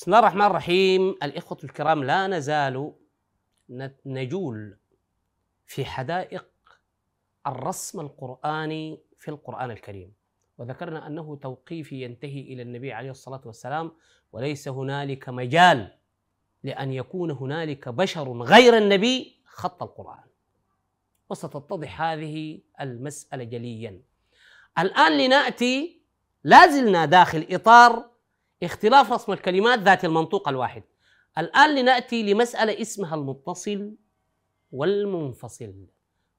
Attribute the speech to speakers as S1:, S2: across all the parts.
S1: بسم الله الرحمن الرحيم. الإخوة الكرام لا نزال نجول في حدائق الرسم القرآني في القرآن الكريم. وذكرنا أنه توقيفي ينتهي إلى النبي عليه الصلاة والسلام وليس هنالك مجال لأن يكون هنالك بشر غير النبي خط القرآن. وستتضح هذه المسألة جليا. الآن لنأتي لازلنا داخل إطار اختلاف رسم الكلمات ذات المنطوق الواحد. الآن لنأتي لمسألة اسمها المتصل والمنفصل.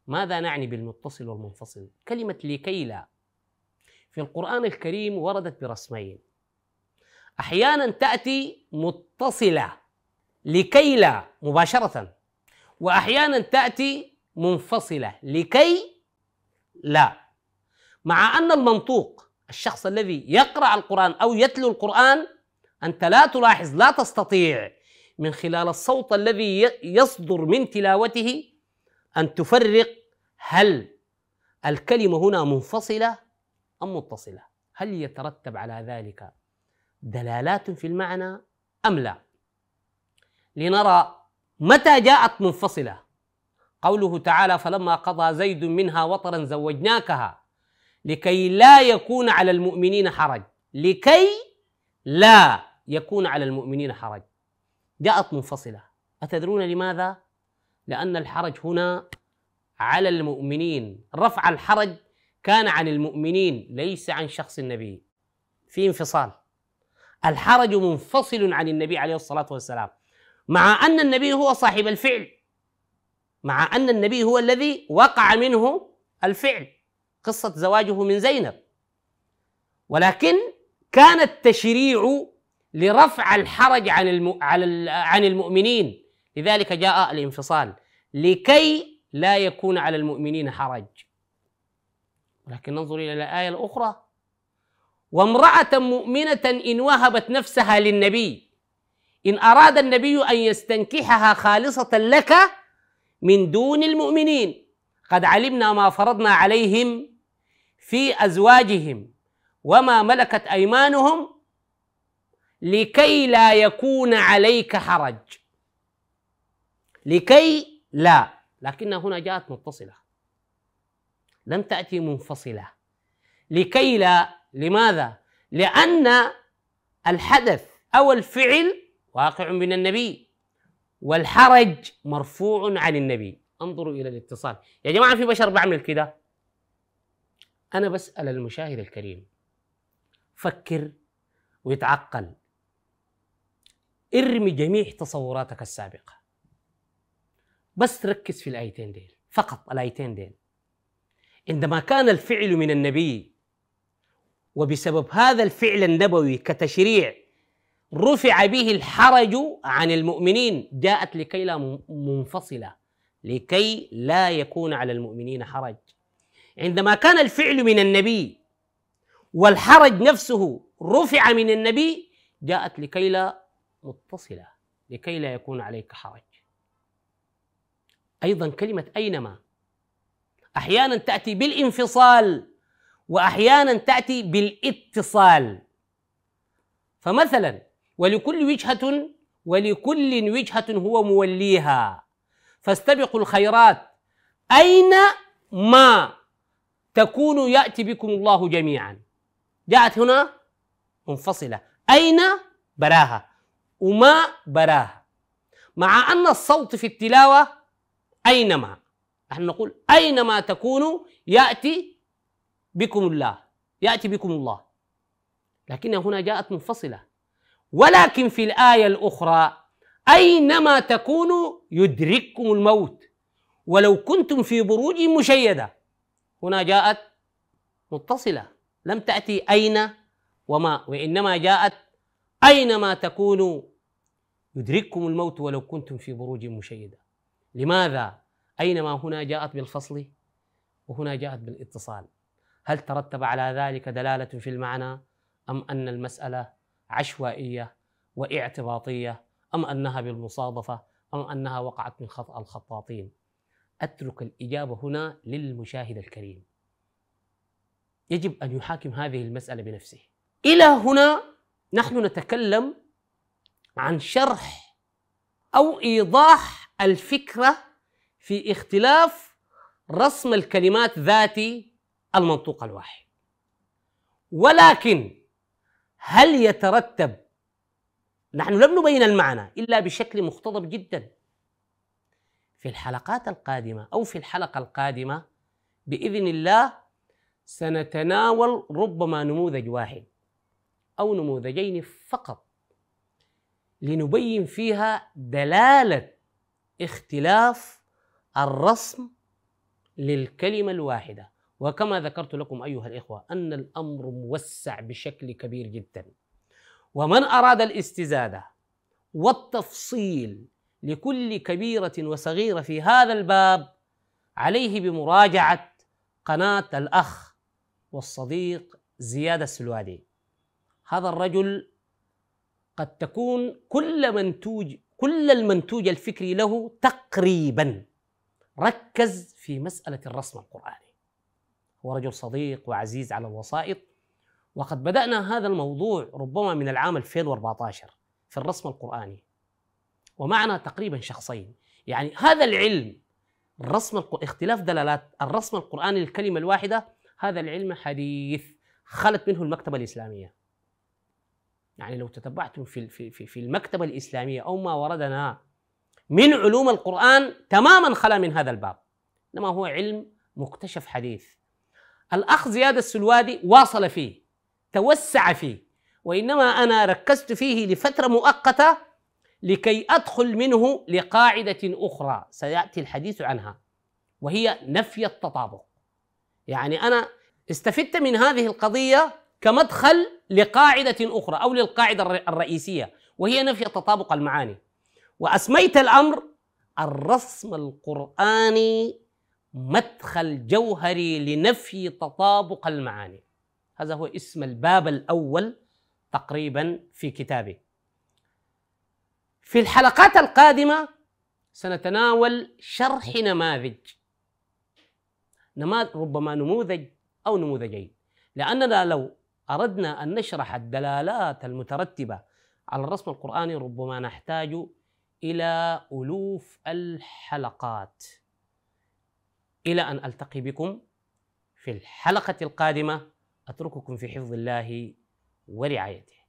S1: ماذا نعني بالمتصل والمنفصل؟ كلمة لكي لا. في القرآن الكريم وردت برسمين. أحيانا تأتي متصلة لكي لا مباشرة. وأحيانا تأتي منفصلة لكي لا. مع أن المنطوق الشخص الذي يقرأ القرآن أو يتلو القرآن أنت لا تلاحظ لا تستطيع من خلال الصوت الذي يصدر من تلاوته أن تفرق هل الكلمة هنا منفصلة أم متصلة. هل يترتب على ذلك دلالات في المعنى أم لا؟ لنرى متى جاءت منفصلة. قوله تعالى فلما قضى زيد منها وطرا زوجناكها لكي لا يكون على المؤمنين حرج. لكي لا يكون على المؤمنين حرج. جاءت منفصلة. أتدرون لماذا؟ لأن الحرج هنا على المؤمنين. رفع الحرج كان عن المؤمنين ليس عن شخص النبي. في انفصال. الحرج منفصل عن النبي عليه الصلاة والسلام. مع أن النبي هو صاحب الفعل. مع أن النبي هو الذي وقع منه الفعل. قصة زواجه من زينب. ولكن كان التشريع لرفع الحرج عن. عن المؤمنين. لذلك جاء الانفصال. لكي لا يكون على المؤمنين حرج. ولكن ننظر إلى الآية الأخرى. وامرأة مؤمنة إن وهبت نفسها للنبي. إن أراد النبي أن يستنكحها خالصة لك من دون المؤمنين. قد علمنا ما فرضنا عليهم في أزواجهم وما ملكت أيمانهم لكي لا يكون عليك حرج. لكي لا. لكنها هنا جاءت متصلة. لم تأتي منفصلة. لكي لا. لماذا؟ لأن الحدث أو الفعل واقع من النبي والحرج مرفوع عن النبي. انظروا إلى الاتصال. يا جماعة في بشر بعمل كده؟ أنا بسأل المشاهد الكريم فكر ويتعقل ارمي جميع تصوراتك السابقة. بس ركز في الآيتين ديل فقط الآيتين ديل. عندما كان الفعل من النبي وبسبب هذا الفعل النبوي كتشريع رفع به الحرج عن المؤمنين جاءت لكي لا منفصلة لكي لا يكون على المؤمنين حرج. عندما كان الفعل من النبي والحرج نفسه رفع من النبي جاءت لكي لا متصلة لكي لا يكون عليك حرج. أيضا كلمة أينما. أحيانا تأتي بالانفصال وأحيانا تأتي بالاتصال. فمثلا ولكل وجهة ولكل وجهة هو موليها. فاستبقوا الخيرات. أين ما تكون يأتي بكم الله جميعا. جاءت هنا منفصلة. أين براها؟ وما براها؟ مع أن الصوت في التلاوة أينما. نحن نقول أينما تكونوا يأتي بكم الله. يأتي بكم الله. لكنها هنا جاءت منفصلة. ولكن في الآية الأخرى أينما تكونوا يدرككم الموت. ولو كنتم في بروج مشيدة. هنا جاءت متصلة. لم تأتي أين وما وإنما جاءت أينما تكونوا. يدرككم الموت ولو كنتم في بروج مشيدة. لماذا؟ أينما هنا جاءت بالفصل وهنا جاءت بالاتصال. هل ترتب على ذلك دلالة في المعنى أم أن المسألة عشوائية واعتباطية أم أنها بالمصادفة أم أنها وقعت من خطأ الخطاطين؟ أترك الإجابة هنا للمشاهد الكريم. يجب أن يحاكم هذه المسألة بنفسه. إلى هنا نحن نتكلم عن شرح أو إيضاح الفكرة في اختلاف رسم الكلمات ذاتي المنطوق الواحد. ولكن هل يترتب؟ نحن لم نبين المعنى إلا بشكل مختضب جدا. في الحلقات القادمة أو في الحلقة القادمة بإذن الله سنتناول ربما نموذج واحد أو نموذجين فقط لنبين فيها دلالة اختلاف الرسم للكلمة الواحدة. وكما ذكرت لكم أيها الإخوة أن الأمر موسع بشكل كبير جدا. ومن أراد الاستزادة والتفصيل لكل كبيرة وصغيرة في هذا الباب عليه بمراجعة قناة الأخ والصديق زياد السلوادي. هذا الرجل قد تكون كل منتوج كل المنتوج الفكري له تقريبا ركز في مسألة الرسم القرآني. هو رجل صديق وعزيز على الوسائط وقد بدأنا هذا الموضوع ربما من العام 2014 في الرسم القرآني. ومعنا تقريبا شخصين. يعني هذا العلم الرسم الق... اختلاف دلالات الرسم القرآني للكلمة الواحدة هذا العلم حديث خلت منه المكتبة الإسلامية. يعني لو تتبعتم في في في المكتبة الإسلامية أو ما وردنا من علوم القرآن تماما خلا من هذا الباب. إنما هو علم مكتشف حديث. الأخ زياد السلوادي واصل فيه توسع فيه وإنما أنا ركزت فيه لفترة مؤقتة لكي أدخل منه لقاعدة أخرى. سيأتي الحديث عنها وهي نفي التطابق. يعني أنا استفدت من هذه القضية كمدخل لقاعدة أخرى أو للقاعدة الرئيسية وهي نفي تطابق المعاني. وأسميت الأمر الرسم القرآني مدخل جوهري لنفي تطابق المعاني. هذا هو اسم الباب الأول تقريبا في كتابه في الحلقات القادمة سنتناول شرح نماذج. نماذج ربما نموذج أو نموذجين. لأننا لو أردنا أن نشرح الدلالات المترتبة على الرسم القرآني ربما نحتاج إلى ألوف الحلقات. إلى أن ألتقي بكم في الحلقة القادمة أترككم في حفظ الله ورعايته.